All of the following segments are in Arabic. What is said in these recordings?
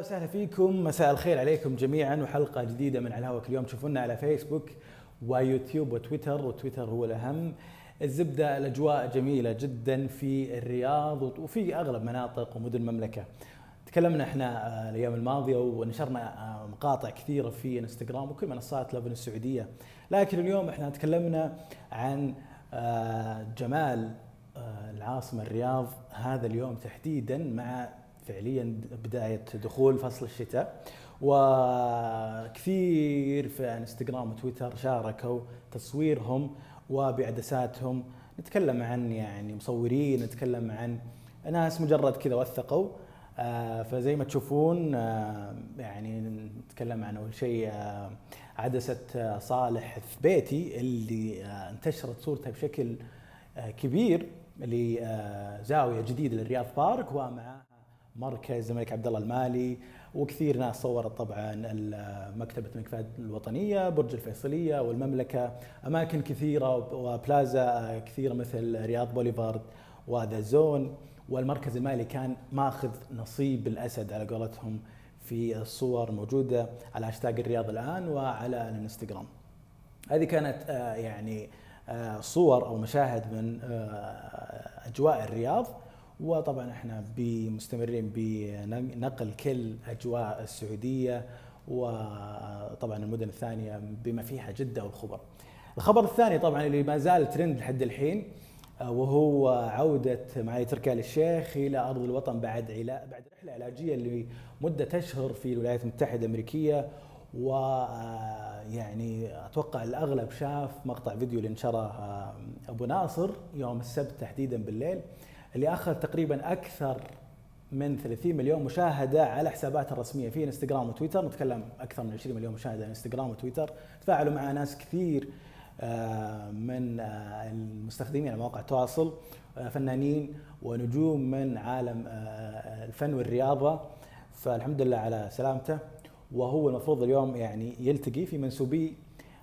وسهلا فيكم. مساء الخير عليكم جميعا وحلقة جديدة من على الهواء كل يوم تشوفونا على فيسبوك ويوتيوب وتويتر وتويتر هو الأهم. الزبدة الأجواء جميلة جدا في الرياض وفي أغلب مناطق ومدن المملكة. تكلمنا إحنا آه، الأيام الماضية ونشرنا آه، مقاطع كثيرة في إنستغرام وكل منصات لبن السعودية. لكن اليوم إحنا تكلمنا عن آه، جمال العاصمة الرياض هذا اليوم تحديدا مع فعليا بداية دخول فصل الشتاء وكثير في انستغرام وتويتر شاركوا تصويرهم وبعدساتهم. نتكلم عن يعني مصورين نتكلم عن ناس مجرد كذا وثقوا. آه، فزي ما تشوفون آه، يعني نتكلم عن أول شيء آه، عدسة صالح ثبيتي اللي انتشرت صورتها بشكل كبير لزاوية جديدة للرياض بارك ومعها مركز الملك عبد الله المالي وكثير ناس صورت طبعا مكتبة الملك فهد الوطنية، برج الفيصلية والمملكة، أماكن كثيرة وبلازا كثيرة مثل رياض Boulevard و The Zone والمركز المالي كان ماخذ نصيب الأسد على قولتهم في الصور موجودة على هاشتاج الرياض الآن وعلى الانستغرام. هذه كانت آه، يعني آه، صور أو مشاهد من آه، أجواء الرياض وطبعا إحنا مستمرين بنقل كل أجواء السعودية وطبعا المدن الثانية بما فيها جدة والخبر. الخبر الثاني طبعا اللي ما زال ترند لحد الحين وهو عودة معالي تركي آل الشيخ إلى أرض الوطن بعد علا بعد رحلة علاجية لمدة أشهر في الولايات المتحدة الأمريكية ويعني أتوقع الأغلب شاف مقطع فيديو اللي نشره أبو ناصر يوم السبت تحديدا بالليل اللي أخذ تقريبا أكثر من 30 مليون مشاهدة على حساباته الرسمية في إنستغرام وتويتر. نتكلم أكثر من 20 مليون مشاهدة على إنستغرام وتويتر. تفاعلوا مع ناس كثير آه، من آه، المستخدمين على مواقع التواصل آه، فنانين ونجوم من عالم الفن والرياضة. فالحمد لله على سلامته. وهو المفروض اليوم يعني يلتقي في منسوبي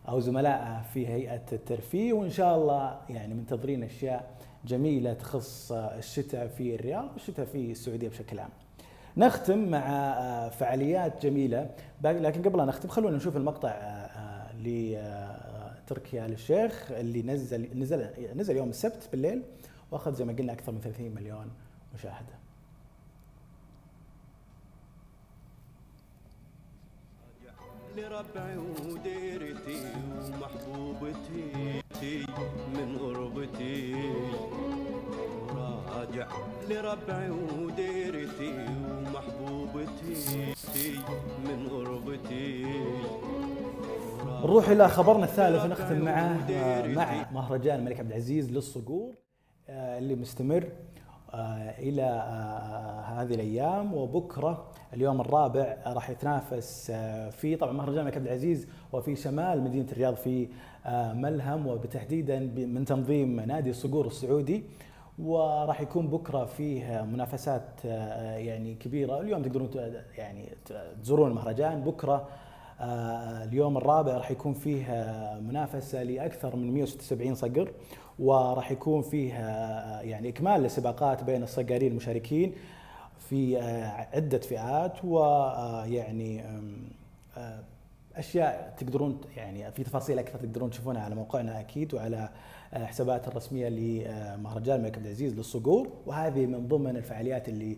أو زملائه في هيئة الترفيه وإن شاء الله يعني منتظرين أشياء جميلة تخص الشتاء في الرياض والشتاء في السعودية بشكل عام. نختم مع فعاليات جميلة لكن قبل ان نختم خلونا نشوف المقطع ل تركي آل الشيخ اللي نزل نزل نزل يوم السبت بالليل وأخذ زي ما قلنا أكثر من 30 مليون مشاهدة. لربعي وديرتي ومحبوبتي من غربتي. راجع لربعي وديرتي ومحبوبتي من غربتي. نروح إلى خبرنا الثالث نختم معه. مع مهرجان الملك عبد العزيز للصقور آه، اللي مستمر. إلى هذه الأيام. وبكرة اليوم الرابع راح يتنافس في طبعا مهرجان الملك عبد العزيز وفي شمال مدينة الرياض في ملهم. وبتحديدا من تنظيم نادي الصقور السعودي. وراح يكون بكرة فيه منافسات يعني كبيرة. اليوم تقدرون يعني تزورون المهرجان. بكرة آه، اليوم الرابع راح يكون فيه آه، منافسة لأكثر من 176 صقر وراح يكون فيه آه، يعني إكمال للسباقات بين الصقارين المشاركين في عدة فئات ويعني أشياء تقدرون يعني في تفاصيل أكثر تقدرون تشوفونها على موقعنا أكيد وعلى حسابات الرسمية لمهرجان الملك عبد العزيز للصقور وهذه من ضمن الفعاليات اللي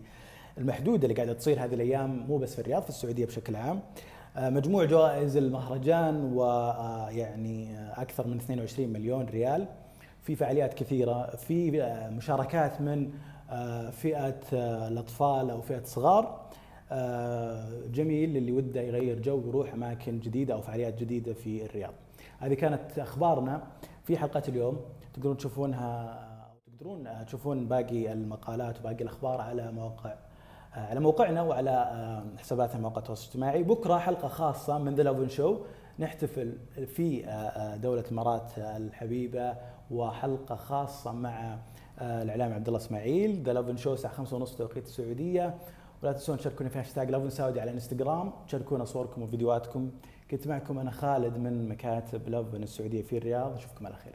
المحدودة اللي قاعدة تصير هذه الأيام مو بس في الرياض في السعودية بشكل عام. آه، مجموع جوائز المهرجان ويعني آه، آه، أكثر من 22 مليون ريال. في فعاليات كثيرة في مشاركات من فئة الأطفال أو فئة صغار. جميل اللي وده يغير جو ويروح أماكن جديدة أو فعاليات جديدة في الرياض. هذه كانت أخبارنا في حلقة اليوم. تقدرون تشوفونها تقدرون تشوفون باقي المقالات وباقي الأخبار على مواقع على موقعنا وعلى آه، حساباتنا مواقع التواصل الاجتماعي. بكرة حلقة خاصة من The Lovin Show نحتفل في آه، دولة الإمارات الحبيبة وحلقة خاصة مع الإعلامي عبد الله إسماعيل. The Lovin Show الساعة 5:30 توقيت السعودية. ولا تنسون تشاركونا في hashtag Lovin Saudi على انستغرام تشاركونا صوركم وفيديوهاتكم. كنت معكم أنا خالد من مكاتب Lovin السعودية في الرياض. اشوفكم على خير.